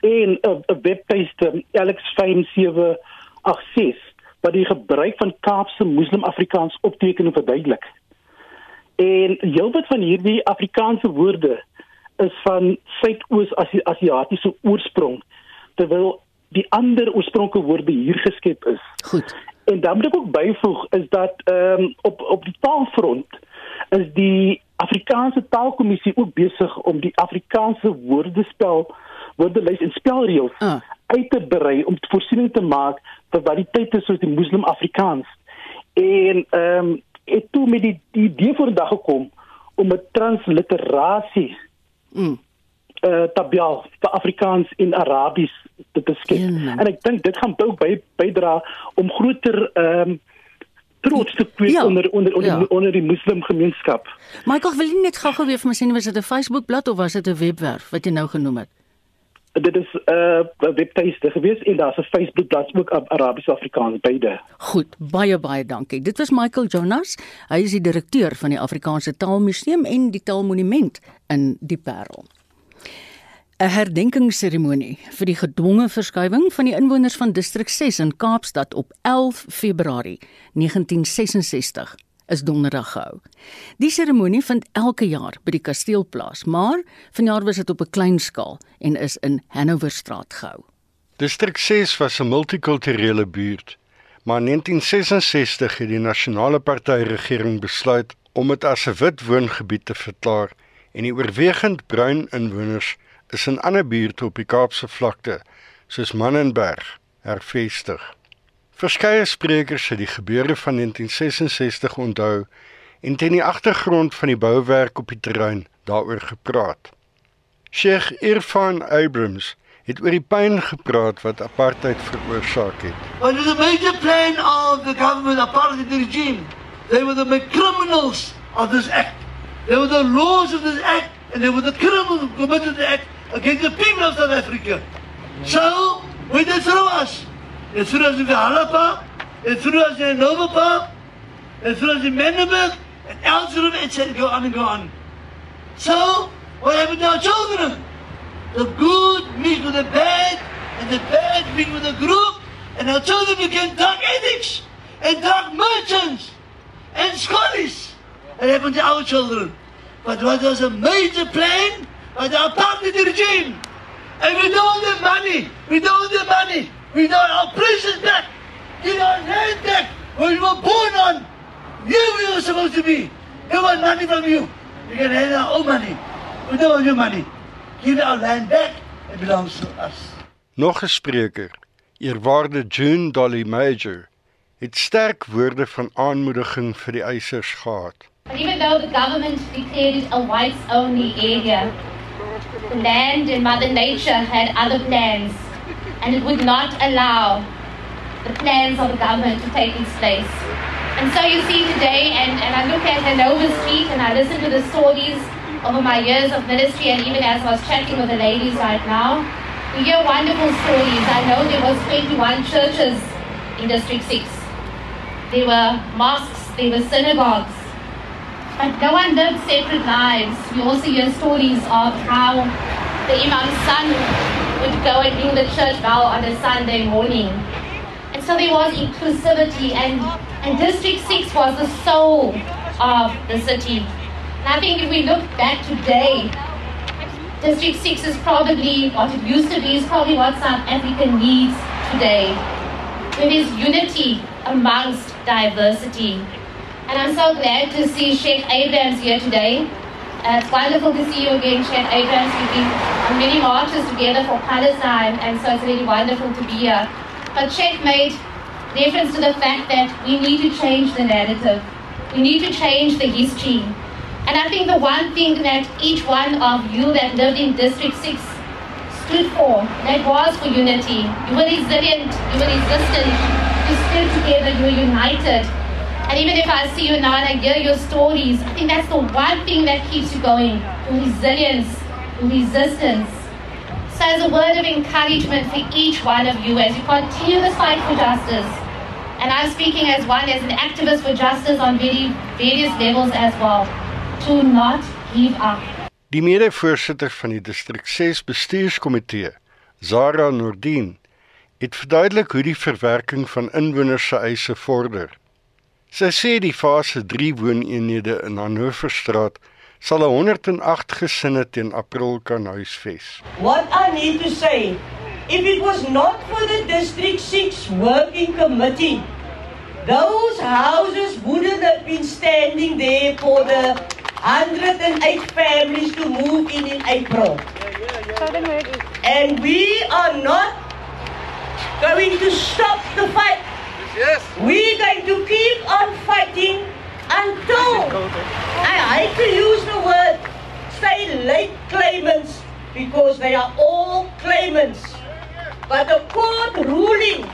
En 'n webtuiste Alex5786 wat die gebruik van Kaapse Moslem Afrikaans opteken en verduidelik. En heelwat van hierdie Afrikaanse woorde is van Suidoos-Asiatiese oorsprong terwyl die ander oorspronklike woorde hier geskep is. Goed. En dan moet ek ook byvoeg is dat ehm um, op op die taalfront is die Afrikaanse Taalkommissie ook besig om die Afrikaanse woordespel woordelys en spelreëls uh. uit te brei om voorsiening te maak vir variëteite soos die Muslim Afrikaans. En ehm um, het toe met die die idee voor dag gekom om 'n transliterasie mm. uh tabel vir Afrikaans en Arabies te, skep. Yeah. En ek dink dit gaan ook by bydra om groter ehm um, trots te kweek ja. onder onder onder, ja. onder die moslim gemeenskap. Michael, wil jy net gou-gou weer vir my sê was dit 'n Facebook bladsy of was dit 'n webwerf wat jy nou genoem het? Dit is 'n uh, webtuiste gewees en daar's 'n Facebook bladsy ook op Arabies Afrikaans beide. Goed, baie baie dankie. Dit was Michael Jonas. Hy is die direkteur van die Afrikaanse Taalmuseum en die Taalmonument in die Parel. 'n herdenkingsseremonie vir die gedwonge verskywing van die inwoners van distrik 6 in Kaapstad op 11 Februarie 1966 is donderdag gehou. Die seremonie vind elke jaar by die kasteel plaas, maar vanjaar was dit op 'n klein skaal en is in Hanoverstraat gehou. Distrik 6 was 'n multikulturele buurt, maar in 1966 het die nasionale party regering besluit om dit as 'n wit woongebied te verklaar en die oorwegend bruin inwoners is in ander buurte op die Kaapse vlakte soos Mannenberg hervestig. Verskeie sprekers het die gebeure van 1966 onthou en teen die agtergrond van die bouwerk op die terrein daaroor gepraat. Sheikh Irfan Abrams het oor die pyn gepraat wat apartheid veroorsaak het. What is the major plan of the government apartheid regime? They were the criminals of this act. They were the laws of this act and they were the criminals who committed the act against the people of South Africa. So, we did throw us. They threw us in the Halapa, they threw us in Nova Park, they threw us in Mendenburg, and and said go on and go on. So, what happened to our children? The good mixed with the bad, and the bad mixed with the group, and our children became drug addicts, and drug merchants, and scholars. It happened to our children. But what was a major plan by the apartheid regime? And we don't the money. We don't the money. We don't our precious back. Get our land back where we were born on. Here we were supposed to be. We want money from you. We can have our own money. We don't want your money. Give our land back. It belongs to us. Nog 'n spreker, eerwaarde June Dolly Major, het sterk woorde van aanmoediging vir die eisers gehad. Even though the government declared it a whites only area, the land and Mother Nature had other plans, and it would not allow the plans of the government to take its place. And so you see today, and, and I look at Hanover Street and I listen to the stories over my years of ministry, and even as I was chatting with the ladies right now, we hear wonderful stories. I know there was 21 churches in District 6. There were mosques, there were synagogues, but no one lived separate lives. We also hear stories of how the imam's son would go and ring the church bell on a Sunday morning. And so there was inclusivity, and, and District 6 was the soul of the city. And I think if we look back today, District 6 is probably what it used to be, is probably what South Africa needs today. There is unity amongst diversity. And I'm so glad to see Sheikh Abrams here today. Uh, it's wonderful to see you again, Sheikh Abrams. We've been on many marches together for Palestine, and so it's really wonderful to be here. But Sheikh made reference to the fact that we need to change the narrative. We need to change the history. And I think the one thing that each one of you that lived in District 6 stood for, that was for unity. You were resilient, you were resistant, you stood together, you were united. And even if I see you now and I hear your stories, I think that's the one thing that keeps you going. Resilience, resistance. So as a word of encouragement for each one of you as you continue this fight for justice. And I'm speaking as one, as an activist for justice on very, various levels as well. To not give up. Die mede-voorsitter van die distrik 6 bestuurskomitee, Zara Nordin, het verduidelik hoe die verwerking van inwoners se eise vorder. Sy sê die fase 3 wooneenhede in Hannoverstraat sal 108 gesinne teen April kan huisves. What I need to say, if it was not for the District 6 working committee, those houses wouldn't have been standing there for the 108 families to move in in April. And we are not going to stop the fight. Yes. We're going to keep on fighting until I hate to use the word say late claimants because they are all claimants. But the court ruling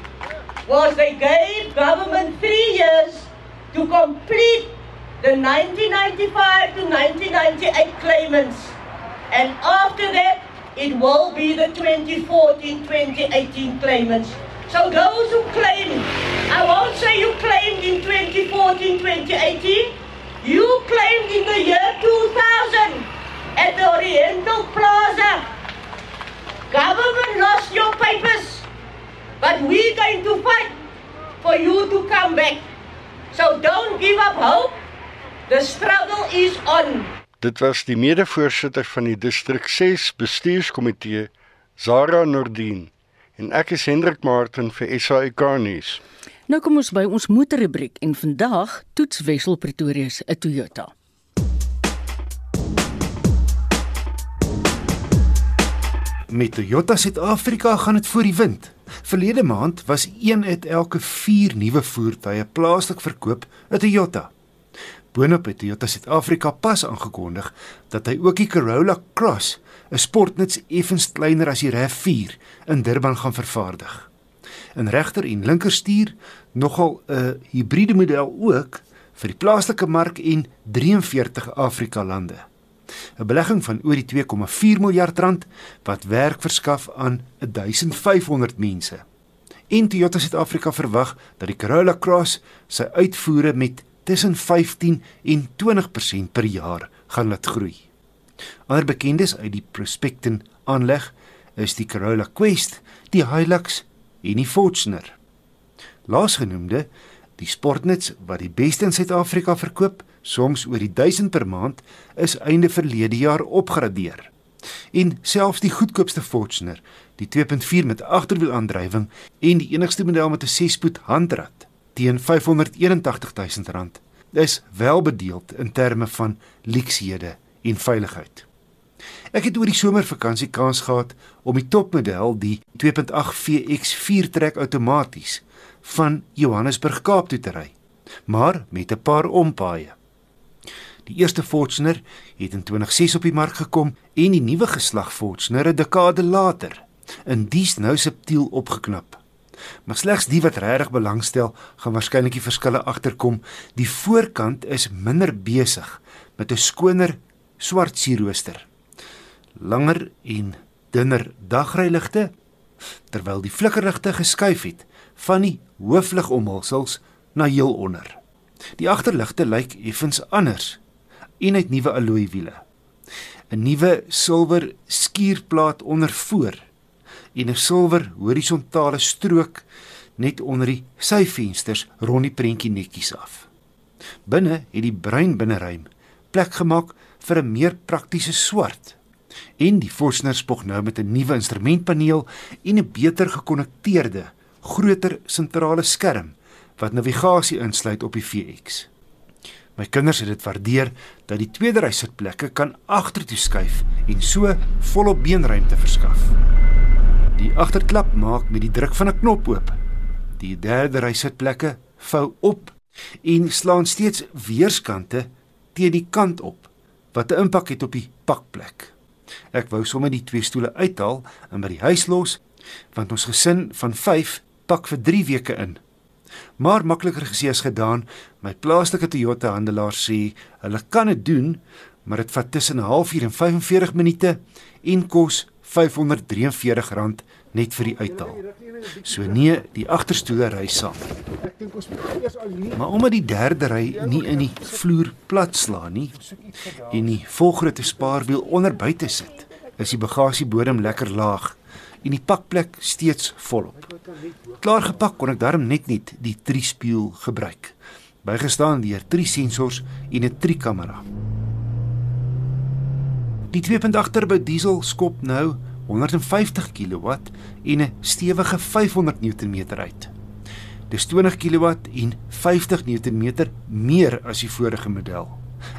was they gave government three years to complete the 1995 to 1998 claimants. And after that, it will be the 2014-2018 claimants. So those who claim, I won't say you claimed in 2014-2018, you claimed in the year 2000 at the Oriental Plaza. Government lost your papers, but we're going to fight for you to come back. So don't give up hope. The struggle is on. Dit was die mede-voorsitter van die distrik 6 bestuurskomitee, Zara Nordin, en ek is Hendrik Martin vir SAK nuus. Nou kom ons by ons motorrubriek en vandag toets Wessel Pretoria se Toyota. Met Toyota Suid-Afrika gaan dit voor die wind. Verlede maand was een uit elke 4 nuwe voertuie plaaslik verkoop 'n Toyota. Boonop het Toyota Suid-Afrika pas aangekondig dat hy ook die Corolla Cross, 'n sportnuts effens kleiner as die RAV4, in Durban gaan vervaardig. In regter en linkerstuur nogal 'n hibriede model ook vir die plaaslike mark en 43 Afrika lande. 'n belegging van oor die 2,4 miljard rand wat werk verskaf aan 1500 mense. En Toyota Suid-Afrika verwag dat die Corolla Cross sy uitvoere met tussen 15 en 20% per jaar gaan laat groei. Ander bekendes uit die Prospectin aanleg is die Corolla Quest, die Hilux en die Fortuner. Laasgenoemde, die sportnuts wat die beste in Suid-Afrika verkoop, soms oor die 1000 per maand, is einde verlede jaar opgradeer. En selfs die goedkoopste Fortuner, die 2.4 met agterwielaandrywing en die enigste model met 'n 6-spoed handrat teen R581 000, is welbedeeld in terme van lekshede en veiligheid. Ek het oor die somervakansie kans gehad om die topmodel, die 2.8 VX 4-trek outomaties van Johannesburg Kaap toe te ry, maar met 'n paar ompaaie. Die eerste Fortuner het in 2006 op die mark gekom en die nuwe geslag Fortuner 'n dekade later in dies nou subtiel opgeknap. Maar slegs die wat regtig belangstel, gaan waarskynlik die verskille agterkom. Die voorkant is minder besig met 'n skoner swart sierrooster. Langer en dunner dagryligte terwyl die flikkerligte geskuif het van die hoofligomhulsels na heel onder. Die agterligte lyk effens anders en het nuwe alloy wiele. 'n Nuwe silwer skuurplaat onder voor en 'n silwer horisontale strook net onder die syvensters rond die prentjie netjies af. Binne het die bruin binneruim plek gemaak vir 'n meer praktiese swart. En die Fortuner spog nou met 'n nuwe instrumentpaneel en 'n beter gekonnekteerde, groter sentrale skerm wat navigasie insluit op die VX. My kinders het dit waardeer dat die tweede ry sitplekke kan agtertoe skuif en so volop beenruimte verskaf. Die agterklap maak met die druk van 'n knop oop. Die derde ry sitplekke vou op en slaan steeds weerskante teen die kant op wat 'n impak het op die pakplek. Ek wou sommer die twee stoele uithaal en by die huis los want ons gesin van 5 pak vir 3 weke in. Maar makliker gesê as gedaan. My plaaslike Toyota handelaar sê hulle kan dit doen, maar dit vat tussen 'n halfuur en 45 minute en kos R543 net vir die uithaal. So nee, die agterstoele ry saam. Maar omdat die derde ry nie in die vloer plat slaan nie en die volgrootte spaarwiel onder buite sit, is die bagasiebodem lekker laag en die pakplek steeds volop. Klaar gepak kon ek darm net nie die triespieël gebruik. Bygestaan deur drie sensors en 'n trikamera. Die 2.8 turbo diesel skop nou 150 kW en 'n stewige 500 Nm uit. Dis 20 kW en 50 Nm meer as die vorige model.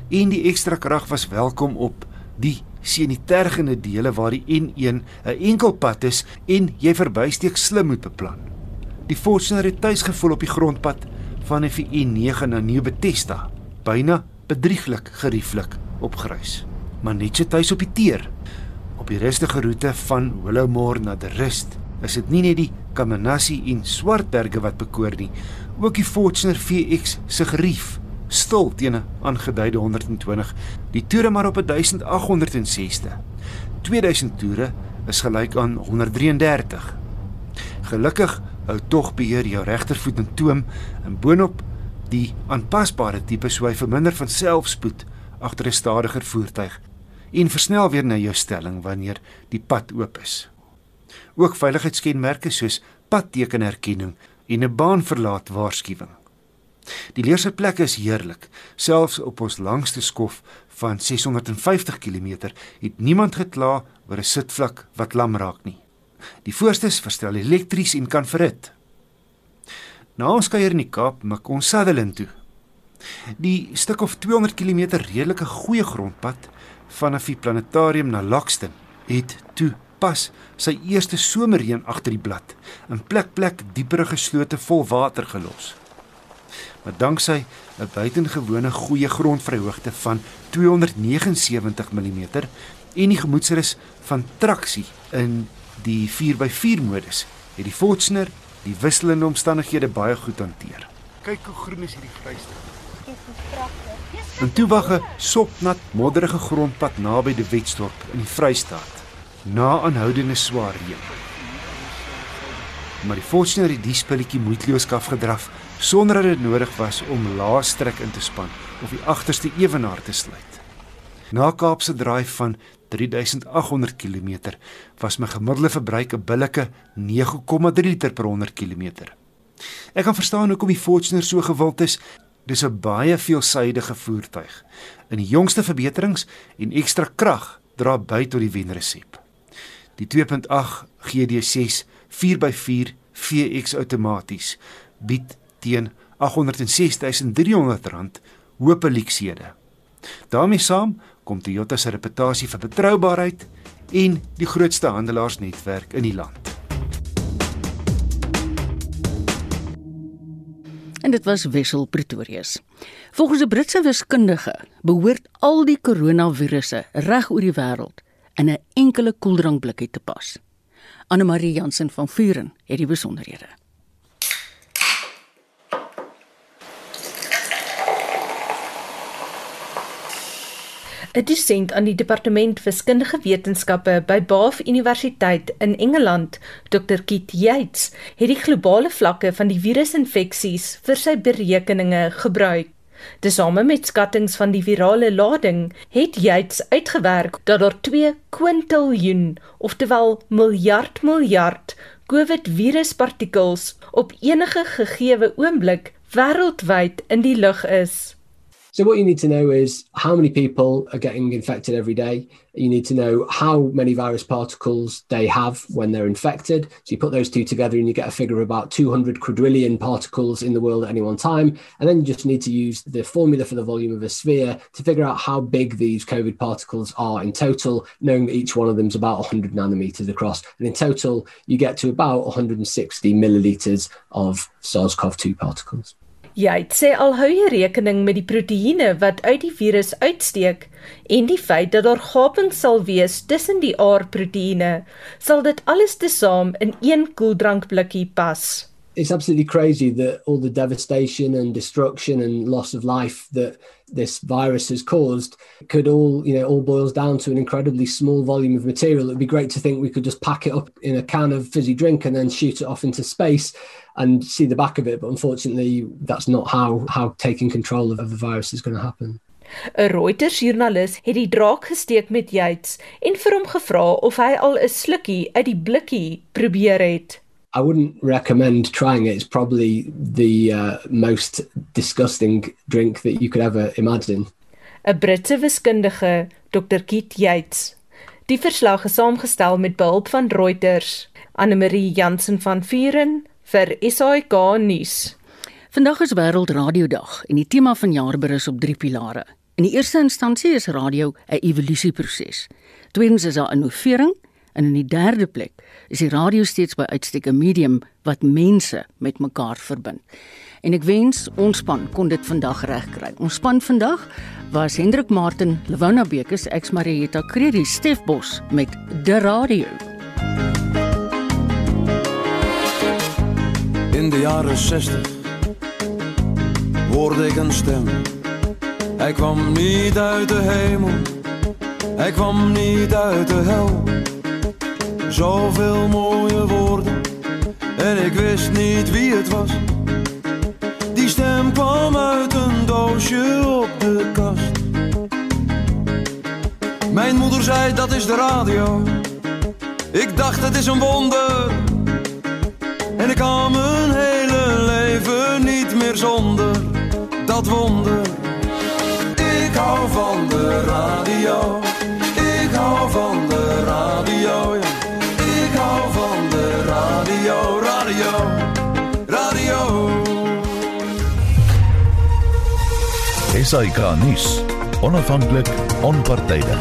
En die ekstra krag was welkom op die sien die tergende dele waar die N1 'n enkelpad is en jy verbysteek slim moet beplan. Die Fortuner het tuis gevoel op die grondpad van die N9 na New Bethesda, byna bedrieglik gerieflik opgrys. Maar net so tuis op die teer. Op die rustige roete van Willowmore na die Rust is dit nie net die Kamanassi en Swartberge wat bekoor nie, ook die Fortuner VX se gerief stil teen 'n aangeduide 120. Die toere maar op 1860. 2000 toere is gelyk aan 133. Gelukkig hou tog beheer jou regtervoet in toom en boonop die aanpasbare tipe sou hy verminder van selfspoed agter 'n stadiger voertuig en versnel weer na jou stelling wanneer die pad oop is. Ook veiligheidskenmerke soos padtekenherkenning en 'n baanverlaat waarskuwing. Die leersitplekke is heerlik. Selfs op ons langste skof van 650 km het niemand gekla oor 'n sitvlak wat lam raak nie. Die voorstes verstel elektries en kan verhit. Na ons kuier in die Kaap, maak ons Sutherland toe. Die stuk of 200 km redelike goeie grondpad vanaf die planetarium na Lockston het toe pas sy eerste somerreën agter die blad in plek plek dieper geslote vol water gelos. Maar danksy 'n buitengewone goeie grondvryhoogte van 279 mm en die gemoedsrus van traksie in die 4x4 modus het die Fortuner die wisselende omstandighede baie goed hanteer. Kyk hoe groen is hierdie vrystaat. En toe wag 'n sopnat modderige grondpad naby die Wetstorp in die Vrystaat na aanhoudende swaar reën. Maar die Fortuner het die spulletjie moeiteloos afgedraf sonder dat dit nodig was om laastrek in te span of die agterste ewenaar te sluit. Na Kaapse draai van 3800 km was my gemiddelde verbruik 'n billike 9,3 liter per 100 km. Ek kan verstaan hoekom die Fortuner so gewild is. Dis 'n baie veelsidige voertuig. In die jongste verbeterings en ekstra krag dra by tot die wenresep. Die 2.8 GD6 4x4 VX outomaties bied teen R806300 hoop leksede. daarmee saam kom Toyota se reputasie vir betroubaarheid en die grootste handelaarsnetwerk in die land. En dit was Wessel Pretorius. Volgens 'n Britse wiskundige behoort al die koronavirusse reg oor die wêreld in 'n enkele koeldrankblikkie te pas. Anne Marie Jansen van Vuren het die besonderhede. 'n dosent aan die departement wiskundige wetenskappe by Bath Universiteit in Engeland, Dr. Keith Yates, het die globale vlakke van die virusinfeksies vir sy berekeninge gebruik. Tesame met skattings van die virale lading het Yates uitgewerk dat daar 2 kwintiljoen, oftewel miljard miljard COVID viruspartikels op enige gegeewe oomblik wêreldwyd in die lug is. So what you need to know is how many people are getting infected every day. You need to know how many virus particles they have when they're infected. So you put those two together and you get a figure of about 200 quadrillion particles in the world at any one time. And then you just need to use the formula for the volume of a sphere to figure out how big these COVID particles are in total, knowing that each one of them is about 100 nanometers across. And in total, you get to about 160 milliliters of SARS-CoV-2 particles. Jy sê al hou jy rekening met die proteïene wat uit die virus uitsteek en die feit dat daar gapings sal wees tussen die aardproteïene, sal dit alles tesame in een koeldrankblikkie pas. It's absolutely crazy that all the devastation and destruction and loss of life that this virus has caused could all, you know, all boils down to an incredibly small volume of material. It'd be great to think we could just pack it up in a can of fizzy drink and then shoot it off into space and see the back of it. But unfortunately, that's not how how taking control of, of the virus is going to happen. 'n Reuters joernalis het die draak gesteek met Yates en vir hom gevra of hy al 'n slukkie uit die blikkie probeer het. I wouldn't recommend trying it. It's probably the uh, most disgusting drink that you could ever imagine. 'n Britse wiskundige, Dr. Keith Yates. Die verslag is saamgestel met behulp van Reuters. Anne Marie Jansen van Vuren vir SAK nuus. Vandag is wêreldradiodag en die tema van jaar berus op drie pilare. In die eerste instansie is radio 'n evolusieproses. Tweedens is daar innovering en in die derde plek is die radio steeds by uitstek 'n medium wat mense met mekaar verbind. En ek wens ons span kon dit vandag regkry. Ons span vandag was Hendrik Martin, Lewona Bekes, Ex Marieta Credi, Stef Bos met De Radio. In de jaren 60 hoorde ik een stem. Hij kwam niet uit de hemel, hij kwam niet uit de hel. Zoveel mooie woorden en ik wist niet wie het was. Die stem kwam uit een doosje op de kast. Mijn moeder zei dat is de radio. Ik dacht het is een wonder. En ik kan mijn hele leven niet meer zonder dat wonder. Ik hou van de radio. Ik hou van de radio. Ja. radio, radio. SAK nuus, onafhanklik, onpartydig.